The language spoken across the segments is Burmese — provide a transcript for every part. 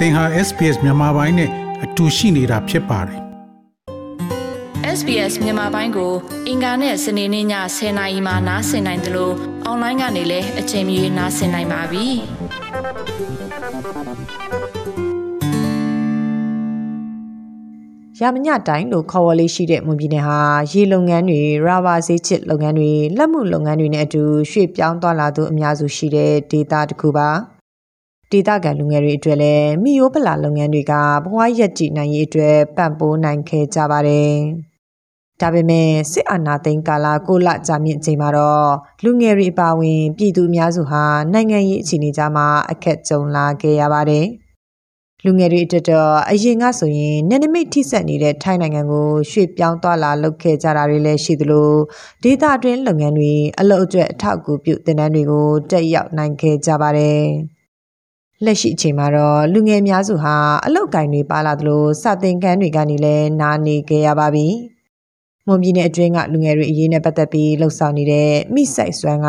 သင်ဟာ SPS မြန်မာပိုင်းနဲ့အတူရှိနေတာဖြစ်ပါတယ် SBS မြန်မာပိုင်းကို အင်ကာနဲ့စနေနေ့ည10:00နာရီမှနားဆင်နိုင်တယ်လို့အွန်လိုင်းကနေလည်းအချိန်မီနားဆင်နိုင်ပါပြီရမညတိုင်းလို့ခေါ်ဝေါ်လေးရှိတဲ့မွန်ပြည်နယ်ဟာရေလုပ်ငန်းတွေရာဘာဈေးချစ်လုပ်ငန်းတွေလက်မှုလုပ်ငန်းတွေနဲ့အတူရွှေ့ပြောင်းသွားလာသူအများစုရှိတဲ့ဒေသတစ်ခုပါ ဒေသခံလူငယ်တွေအတွက်လည်းမိယိုးပလာလုပ်ငန်းတွေကဘဝရက်တည်နိုင်ရေးအတွက်ပံ့ပိုးနိုင်ခဲ့ကြပါတယ်။ဒါပေမဲ့စစ်အာဏာသိမ်းကာလကိုလကြာမြင့်ချိန်မှာတော့လူငယ်တွေအပါအဝင်ပြည်သူအများစုဟာနိုင်ငံရေးအခြေအနေကြားမှာအခက်ကြုံလာခဲ့ရပါတယ်။လူငယ်တွေအတွက်တော့အရင်ကဆိုရင်နယ်နိမိတ်ထိစပ်နေတဲ့ထိုင်းနိုင်ငံကိုရွှေ့ပြောင်းသွားလာလုပ်ခဲ့ကြတာတွေလည်းရှိသလိုဒေသတွင်းလုပ်ငန်းတွေအလုပ်အတွက်အထောက်အကူပြုတင်နန်းတွေကိုတက်ရောက်နိုင်ခဲ့ကြပါတယ်။ လက်ရှိအချိန်မှာတော့လူငယ်များစုဟာအလောက်ကင်တွေပါလာသလိုစာသင်ခန်းတွေကနေလည်းနားနေကြရပါပြီ။မွန်ပြည်နယ်အတွင်းကလူငယ်တွေအရေးနဲ့ပတ်သက်ပြီးလှုပ်ဆောင်နေတဲ့မိဆိုင်စွမ်းက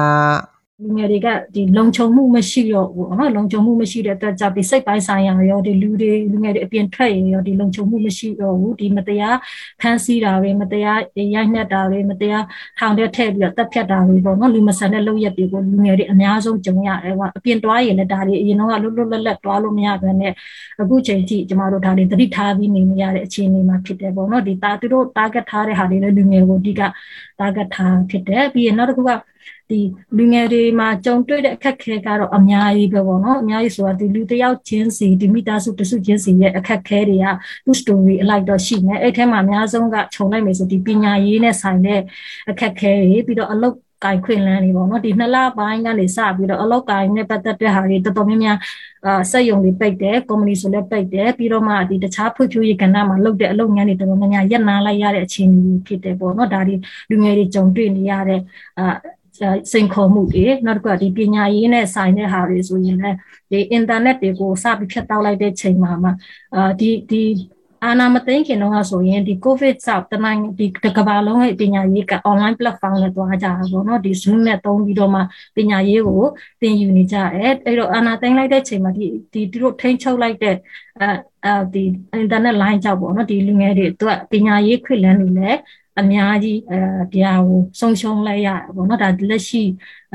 လူငယ်တွေကဒီလုံခြုံမှုမရှိတော့ဘူးနော်လုံခြုံမှုမရှိတဲ့အတွက်ကြောင့်ဒီစိတ်ပိုင်းဆိုင်ရာရောဒီလူတွေလူငယ်တွေအပြင်ထွက်ရင်ရောဒီလုံခြုံမှုမရှိတော့ဘူးဒီမတရားဖမ်းဆီးတာတွေမတရားရိုက်နှက်တာတွေမတရားထောင်ထဲထည့်ပြီးတော့တပ်ဖြတ်တာတွေပေါ့နော်လူမဆန်တဲ့လုပ်ရက်တွေကိုလူငယ်တွေအများဆုံးကြုံရတယ်ကွာအပြင်တွားရင်လည်းဒါတွေအရင်တော့လွတ်လွတ်လပ်လပ်တွားလို့မရဘဲနဲ့အခုချိန်ထိကျမတို့ဒါတွေသတိထားပြီးနေနေရတဲ့အခြေအနေမှာဖြစ်တယ်ပေါ့နော်ဒီတာသူတို့ target ထားတဲ့ဟာတွေလည်းလူငယ်ကိုအဓိက target ထားဖြစ်တယ်ပြီးရင်နောက်တစ်ခုက ဒီလူငယ်တွေမှာကြုံတွေ့တဲ့အခက်ခဲကတော့အများကြီးပဲပေါ့နော်အများကြီးဆိုတာဒီလူတယောက်ချင်းစီဒီမိသားစုတစုချင်းစီရဲ့အခက်ခဲတွေကသူ့ story အလိုက်တော့ရှိမယ်အဲ့ထဲမှာအများဆုံးကခြုံလိုက်မယ်ဆိုဒီပညာရေးနဲ့ဆိုင်တဲ့အခက်ခဲတွေပြီးတော့အလုပ်ကင်ခွင့်လန်းနေပေါ့နော်ဒီနှစ်လပိုင်းကနေစပြီးတော့အလောက်ကင်နဲ့ပတ်သက်တဲ့ဟာတွေတော်တော်များများအာစက်ယုံတွေပိတ်တယ်ကုမ္ပဏီဆိုလည်းပိတ်တယ်ပြီးတော့မှဒီတခြားဖွံ့ဖြိုးရေးကဏ္ဍမှာလုပ်တဲ့အလုပ်ငန်းတွေတော်တော်များများရပ်နားလိုက်ရတဲ့အခြေအနေဖြစ်တယ်ပေါ့နော်ဒါဒီလူငယ်တွေကြုံတွေ့နေရတဲ့အာ စိန်ခေါ်မှုတွေနောက်တစ်ခုကဒီပညာရေးနဲ့ဆိုင်တဲ့ဟာတွေဆိုရင်လည်းဒီအင်တာနက်တွေကိုစပြီးဖြတ်တောက်လိုက်တဲ့ချိန်မှာမှာအာဒီဒီအာနာမသိခင်တော့ဆိုရင်ဒီ covid ဆောက်တနိုင်ဒီကမ္ဘာလုံးရဲ့ပညာရေးက online platform နဲ့တွားကြတာပေါ့နော်ဒီ zoom နဲ့သုံးပြီးတော့မှပညာရေးကိုသင်ယူနေကြတယ်အဲ့တော့အာနာသိမ်းလိုက်တဲ့ချိန်မှာဒီဒီသူတို့ထိန်းချုပ်လိုက်တဲ့အဲအဲဒီ internet line ကြောက်ပေါ့နော်ဒီလူငယ်တွေအတွက်ပညာရေးခွင့်လန်းနေလဲ အများကြီးအဲဒီဟာကိုဆုံးရှုံးလိုက်ရပေါ့နော်ဒါလက်ရှိ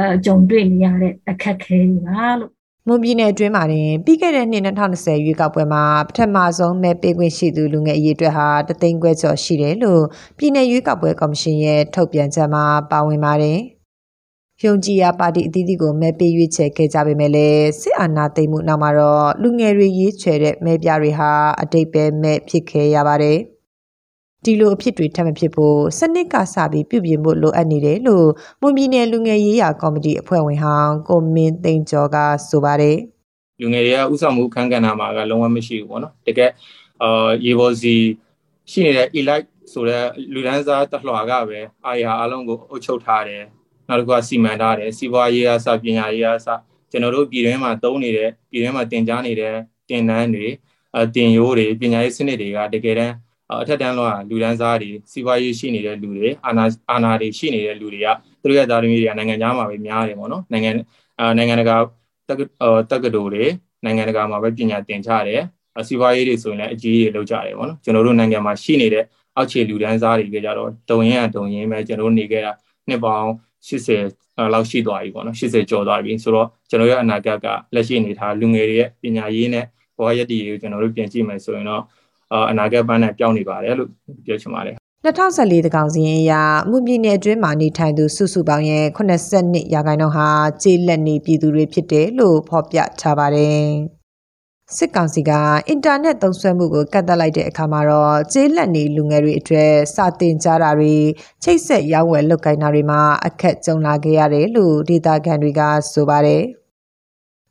အကြုံတွေ့နေရတဲ့အခက်ခဲတွေပါလို့မွန်ပြည်နယ်အတွင်းမှာတင်ပြီးခဲ့တဲ့နှစ်2020ရွေးကောက်ပွဲမှာပထမဆုံးမဲပေးခွင့်ရှိသူလူငယ်အရေးအတွက်ဟာတသိန်းခွဲကျော်ရှိတယ်လို့ပြည်내ရွေးကောက်ပွဲကော်မရှင်ရဲ့ထုတ်ပြန်ချက်မှာပါဝင်ပါတယ်။ယုံကြည်ရာပါတီအသီးသီးကိုမဲပေးရွေးချယ်ခဲ့ကြပေမဲ့လည်းစစ်အာဏာသိမ်းမှုနောက်မှာတော့လူငယ်တွေရေးချယ်တဲ့မဲပြတွေဟာအတိတ်ပဲမဲ့ဖြစ်ခဲ့ရပါတယ်။ ဒီလိုအဖြစ်တွေထပ်မဖြစ်ဖို့စနစ်ကစပြီးပြုပြင်ဖို့လိုအပ်နေတယ်လို့မွန်ပြည်နယ်လူငယ်ရေးရာကော်မတီအဖွဲ့ဝင်ဟောင်းကိုမင်းသိန်းကျော်ကဆိုပါတယ်လူငယ်တွေကဥဆောင်မှုခန်းကဏ္ဍမှာကလုံးဝမရှိဘူးပေါ့နော်တကယ်အာရေဘော်စီရှိနေတဲ့ elite ဆိုတဲ့လူဒန်းစားတလွှာကပဲအာရအလုံးကိုအုပ်ချုပ်ထားတယ်နောက်တစ်ခုကစီမံထားတယ်စီးပွားရေးအစပညာရေးအစကျွန်တော်တို့ပြည်တွင်းမှာသုံးနေတဲ့ပြည်တွင်းမှာတင်ကြားနေတဲ့တင်နန်းတွေအတင်ရိုးတွေပညာရေးစနစ်တွေကတကယ်တမ်း အထက်တန်းလောကလူဒန်းစားတွေစီးပွားရေးရှိနေတဲ့လူတွေအာနာအာနာတွေရှိနေတဲ့လူတွေကသူတို့ရဲ့သားသမီးတွေကနိုင်ငံခြားမှာပဲများတယ်ပေါ့နော်နိုင်ငံအာနိုင်ငံတကာတက္ကတက္ကသိုလ်တွေနိုင်ငံတကာမှာပဲပညာသင်ကြတယ်စီးပွားရေးတွေဆိုရင်လည်းအကြီးကြီးလုပ်ကြတယ်ပေါ့နော်ကျွန်တော်တို့နိုင်ငံမှာရှိနေတဲ့အောက်ခြေလူဒန်းစားတွေကကြတော့တုံရင်အတုံရင်ပဲကျွန်တော်တို့နေခဲ့တာနှစ်ပေါင်း80လောက်ရှိသွားပြီပေါ့နော်80ကျော်သွားပြီဆိုတော့ကျွန်တော်ရဲ့အနာဂတ်ကလက်ရှိအနေထားလူငယ်တွေရဲ့ပညာရေးနဲ့ဘဝရည်တည်ကိုကျွန်တော်တို့ပြင်ကြည့်မယ်ဆိုရင်တော့ အနာဂတ်ပန်းနဲ့ပြောင်းနေပါတယ်လို့ပြောချင်ပါတယ်2014တကောင်စီရင်အရမှုပြည်နယ်အတွင်းမှာနေထိုင်သူစုစုပေါင်းရဲ့82ရာခိုင်နှုန်းဟာကျေးလက်နေပြည်သူတွေဖြစ်တယ်လို့ဖော်ပြထားပါတယ်။စစ်ကောင်စီကအင်တာနက်သုံးစွဲမှုကိုကန့်သတ်လိုက်တဲ့အခါမှာတော့ကျေးလက်နေလူငယ်တွေအတွက်စာတင်ကြားတာတွေချိတ်ဆက်ရောင်းဝယ်လုပ်ကိုင်တာတွေမှာအခက်ကြုံလာခဲ့ရတယ်လို့ဒေတာခန်တွေကဆိုပါတယ်။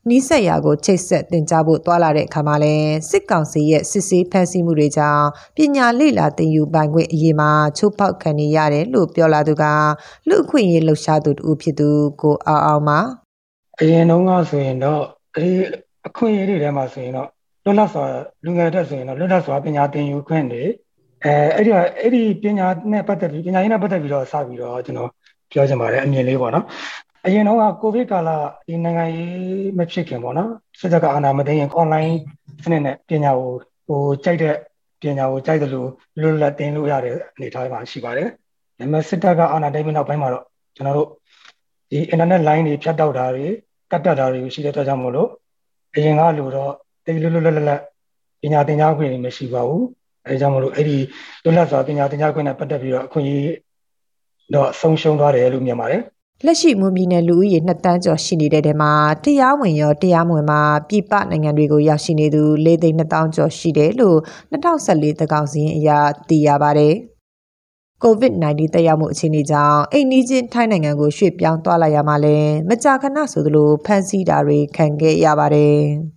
နီးစက်ရာကိုချိတ်ဆက်တင်ကြားဖို့တွာလာတဲ့အခါမှာလဲစစ်ကောင်စီရဲ့စစ်ဆေးဖန်ဆီးမှုတွေကြောင့်ပညာလေ့လာသင်ယူပိုင်ခွင့်အရေးမှာချိုးဖောက်ခံနေရတယ်လို့ပြောလာသူကလူအခွင့်အရေးလှုပ်ရှားသူတူဖြစ်သူကိုအောင်အောင်ပါအရင်တုန်းကဆိုရင်တော့အဲဒီအခွင့်အရေးတွေထဲမှာဆိုရင်တော့လွတ်လပ်စွာလူငယ်တက်ဆိုရင်တော့လွတ်လပ်စွာပညာသင်ယူခွင့်တွေအဲအဲ့ဒီအဲ့ဒီပညာနဲ့ပတ်သက်ပြီးပညာရေးနဲ့ပတ်သက်ပြီးတော့စပြီးတော့ကျွန်တော်ပြောချင်ပါတယ်အမြင်လေးပေါ့နော် အရင်တော့ကိုဗစ်ကာလဒီနိုင်ငံရေးမဖြစ်ခင်ပေါ့နော်စစ်တပ်ကအာဏာမသိရင် online စနစ်နဲ့ပညာကိုဟိုကြိုက်တဲ့ပညာကိုကြိုက်တယ်လို့လွတ်လပ်တင်လို့ရတဲ့အနေအထားမှာရှိပါတယ်။ဒါပေမဲ့စစ်တပ်ကအာဏာသိမ်းပြီးနောက်ပိုင်းမှာတော့ကျွန်တော်တို့ဒီ internet line တွေဖြတ်တောက်တာတွေကတ်တက်တာတွေရှိတဲ့အတွက်ကြောင့်မို့လို့အရင်ကလို့တော့တိတ်လွတ်လွတ်လပ်လပ်ပညာသင်ကြားခွင့်တွေမရှိပါဘူး။အဲဒါကြောင့်မို့လို့အဲ့ဒီလွတ်လပ်စွာပညာသင်ကြားခွင့်နဲ့ပတ်သက်ပြီးတော့အခွင့်အရေးတော့ဆုံးရှုံးသွားတယ်လို့မြင်ပါတယ်။ လက်ရှိမွန်ပြည်နယ်လူဦးရေ2တန်းကျော်ရှိနေတဲ့တဲမှာတရားဝင်ရောတရားမဝင်မှာပြည်ပနိုင်ငံတွေကိုရောက်ရှိနေသူ၄သိန်း2000ကျော်ရှိတယ်လို့2014သကောင်စီရင်အရသိရပါတယ်။ COVID-19 တက်ရောက်မှုအခြေအနေကြောင့်အိမ်နီးချင်းထိုင်းနိုင်ငံကိုရွှေ့ပြောင်းသွားလာရမှာလဲမကြာခဏဆိုသလိုဖမ်းဆီးတာတွေခံခဲ့ရပါတယ်။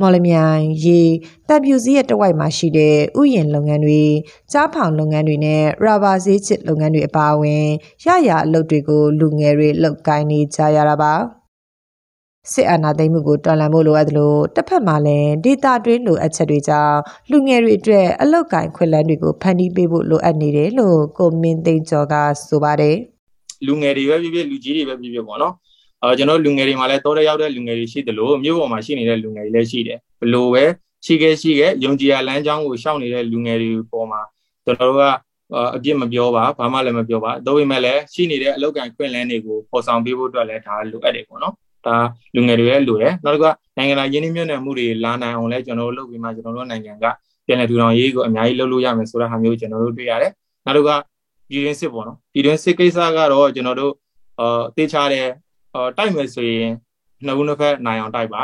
မော်လမြိုင်ရေတပ်ပြူစည်းရဲ့တဝိုက်မှာရှိတဲ့ဥယျာဉ်လုပ်ငန်းတွေကြားဖောင်လုပ်ငန်းတွေနဲ့ရာဘာဈေးချစ်လုပ်ငန်းတွေအပါအဝင်ရရအလုပ်တွေကိုလူငယ်တွေလုပ်ကိုင်းနေကြရတာပါစစ်အာဏာသိမ်းမှုကိုတော်လှန်ဖို့လိုအပ်တယ်လို့တစ်ဖက်မှာလည်းဒေတာတွင်းလိုအပ်ချက်တွေကြောင့်လူငယ်တွေအတွက်အလုပ်ကိုင်းခွင့်လန်းတွေကိုဖန်တီးပေးဖို့လိုအပ်နေတယ်လို့ကိုမင်းသိန်းကျော်ကဆိုပါတယ်လူငယ်တွေပဲဖြစ်ဖြစ်လူကြီးတွေပဲဖြစ်ဖြစ်ပေါ့နော် အဲကျွန်တော်လူငယ်တွေမှာလည်းတောတဲ့ရောက်တဲ့လူငယ်တွေရှိတယ်လို့မြို့ပေါ်မှာရှိနေတဲ့လူငယ်တွေလည်းရှိတယ်ဘလို့ပဲရှိခဲ့ရှိခဲ့ယုံကြည်ရလမ်းကြောင်းကိုရှောက်နေတဲ့လူငယ်တွေပေါ်မှာကျွန်တော်တို့ကအပြစ်မပြောပါဘာမှလည်းမပြောပါတော့ပေမဲ့လည်းရှိနေတဲ့အလောက်ကန်ခွင့်လန်းတွေကိုပေါ်ဆောင်ပေးဖို့အတွက်လည်းဒါလိုအပ်တယ်ပေါ့နော်ဒါလူငယ်တွေရဲ့လိုတယ်နောက်တစ်ခုကနိုင်ငံတော်ရင်းနှီးမြှုပ်နှံမှုတွေလာနိုင်အောင်လဲကျွန်တော်တို့လုပ်ပြီးမှကျွန်တော်တို့နိုင်ငံကပြည်내ထူထောင်ရေးကိုအများကြီးလုပ်လို့ရမယ်ဆိုတဲ့ဟာမျိုးကျွန်တော်တို့တွေ့ရတယ်နောက်တစ်ခုကပြည်တွင်းစစ်ပေါ့နော်ပြည်တွင်းစစ်ကိစ္စကတော့ကျွန်တော်တို့အာတေချာတယ်အာ တိုက်မယ်ဆိုရင်နှစ်ဦးနှစ်ဖက်နိုင်အောင်တိုက်ပါ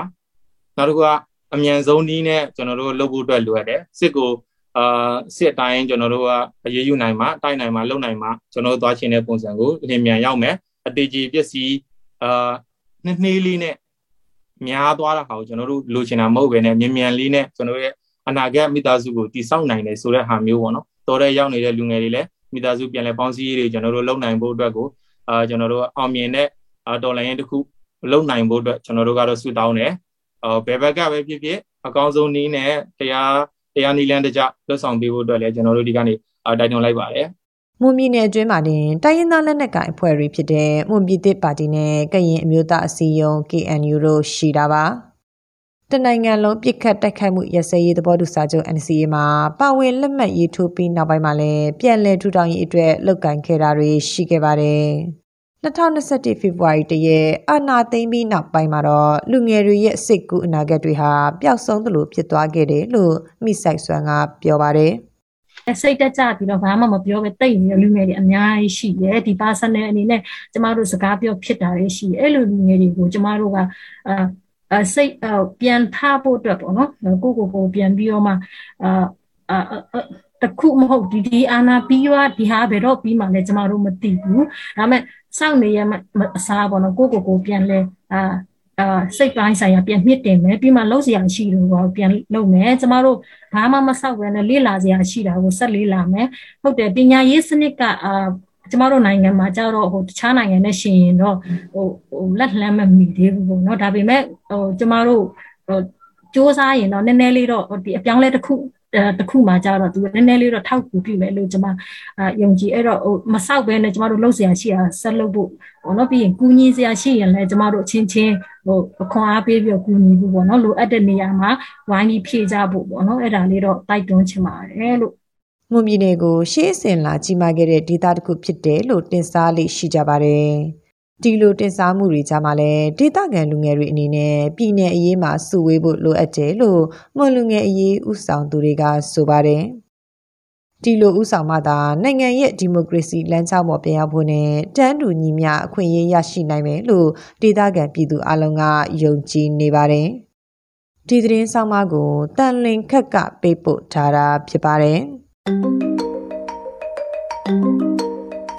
နောက်တစ်ခုကအမြန်ဆုံးနည်းနဲ့ကျွန်တော်တို့လုပ်ဖို့အတွက်လိုအပ်တယ်စစ်ကိုအာစစ်တိုင်းကျွန်တော်တို့ကအရေးယူနိုင်မှာတိုက်နိုင်မှာလုပ်နိုင်မှာကျွန်တော်တို့သွားချင်တဲ့ပုံစံကိုလင်းမြန်ရောက်မယ်အတေကြီးပစ္စည်းအာနှစ်နှေးလေးနဲ့များသွားတာဟာကိုကျွန်တော်တို့လိုချင်တာမဟုတ်ပဲねမြန်မြန်လေးနဲ့ကျွန်တော်ရဲ့အနာဂတ်မိသားစုကိုတည်ဆောက်နိုင်တယ်ဆိုတဲ့ဟာမျိုးပေါ့နော်တော်တဲ့ရောက်နေတဲ့လူငယ်တွေလည်းမိသားစုပြန်လဲပေါင်းစည်းရေးတွေကျွန်တော်တို့လုပ်နိုင်ဖို့အတွက်ကိုအာကျွန်တော်တို့အောင်မြင်တဲ့ တော်လိုင်းရင်တစ်ခုလုပ်နိုင်ဖို့အတွက်ကျွန်တော်တို့ကတော့ဆုတောင်းတယ်အော်ဘယ်ဘက်ကပဲဖြစ်ဖြစ်အကောင်းဆုံးနည်းနဲ့တရားတရားနည်းလမ်းတကျလွတ်ဆောင်ပေးဖို့အတွက်လည်းကျွန်တော်တို့ဒီကနေတိုက်တွန်းလိုက်ပါတယ်မွန်ပြည်နယ်အတွင်းမှာတင်တိုင်းရင်းသားလက်နက်ကိုင်အဖွဲ့တွေဖြစ်တဲ့မွန်ပြည်သစ်ပါတီနဲ့ကရင်အမျိုးသားအစည်းအရုံး KNU တို့ရှိတာပါတနိုင်ငံလုံးပြစ်ခတ်တိုက်ခိုက်မှုရစဲရေးသဘောတူစာချုပ် NCA မှာပါဝင်လက်မှတ်ရေးထိုးပြီးနောက်ပိုင်းမှာလည်းပြန်လည်ထူထောင်ရေးအတွက်လှုပ်ကန်ခဲ့တာတွေရှိခဲ့ပါတယ် 2021ဖေဖော်ဝါရီတရက်အာနာသိမ့်ပြီးနောက်ပိုင်းမှာတော့လူငယ်တွေရဲ့စိတ်ကူးအနာဂတ်တွေဟာပျောက်ဆုံးသလိုဖြစ်သွားခဲ့တယ်လို့မိဆိုင်ဆွမ်းကပြောပါတယ်စိတ်တက်ကြပြီးတော့ဘာမှမပြောပဲတိတ်နေတဲ့လူငယ်တွေအများကြီးရှိတယ်ဒီ personal အနေနဲ့ကျမတို့စကားပြောဖြစ်တာတွေရှိတယ်အဲ့လိုလူငယ်တွေကိုကျမတို့ကအာစိတ်ပြန်ထားဖို့အတွက်ပေါ့နော်ကိုကိုကိုပြန်ပြီးတော့မှအာတခုမဟုတ်ဒီဒီအာနာပြီးွားဒီဟာဘယ်တော့ပြီးမှလဲကျမတို့မသိဘူးဒါပေမဲ့ စောင့်နေရမအစားပေါ့နော်ကိုကိုကိုပြန်လဲအာအာစိတ်ပိုင်းဆိုင်ရာပြန်မြင့်တင်မယ်ပြီးမှလှုပ်စရာရှိတယ်ပေါ့ပြန်လှုပ်မယ်ကျမတို့ဘာမှမဆောက်ဘဲနဲ့လေ့လာစရာရှိတာကိုဆက်လေ့လာမယ်ဟုတ်တယ်ပညာရေးစနစ်ကအာကျမတို့နိုင်ငံမှာကြတော့ဟိုတခြားနိုင်ငံနဲ့ရှင်ရင်တော့ဟိုဟိုလက်လှမ်းမမီသေးဘူးပေါ့နော်ဒါပေမဲ့ဟိုကျမတို့ဟိုစ조사ရင်တော့နည်းနည်းလေးတော့ဒီအပြောင်းလဲတစ်ခု တစ်ခုမှကြတော့သူနည်းနည်းလေးတော့ထောက်ကူပြုမယ်လို့ကျွန်မယုံကြည်အဲ့တော့ဟိုမဆောက်ပဲနဲ့ကျွန်မတို့လှုပ်ဆရာရှိတာဆက်လုပ်ဖို့ပေါ့နော်ပြီးရင်ကူညီဆရာရှိရင်လည်းကျွန်မတို့အချင်းချင်းဟိုအခွန်အားပေးပြီးကူညီဖို့ပေါ့နော်လိုအပ်တဲ့နေရာမှာဝိုင်းပြီးဖြည့်ကြဖို့ပေါ့နော်အဲ့ဒါလေးတော့တိုက်တွန်းချင်ပါတယ်လို့ငုံမြင့်နယ်ကိုရှေးအစဉ်လာကြီးမားခဲ့တဲ့ဒေသတစ်ခုဖြစ်တယ်လို့တင်စားလေးရှိကြပါတယ်။ ဒီလိုတင်စားမှုတွေကြားမှာလည်းဒေသခံလူငယ်တွေအနေနဲ့ပြည်내အရေးမှာစုဝေးဖို့လိုအပ်တယ်လို့မွန်လူငယ်အရေးဥဆောင်သူတွေကဆိုပါတယ်ဒီလိုဥဆောင်မှသာနိုင်ငံရဲ့ဒီမိုကရေစီလမ်းကြောင်းပေါ်ပြန်ရောက်ဖို့နဲ့တန်းတူညီမျှအခွင့်အရေးရရှိနိုင်မယ်လို့ဒေသခံပြည်သူအလုံးကယုံကြည်နေပါတယ်ဒီသတင်းဆောင်မကိုတန်လင်ခက်ကပေးပို့ထားတာဖြစ်ပါတယ်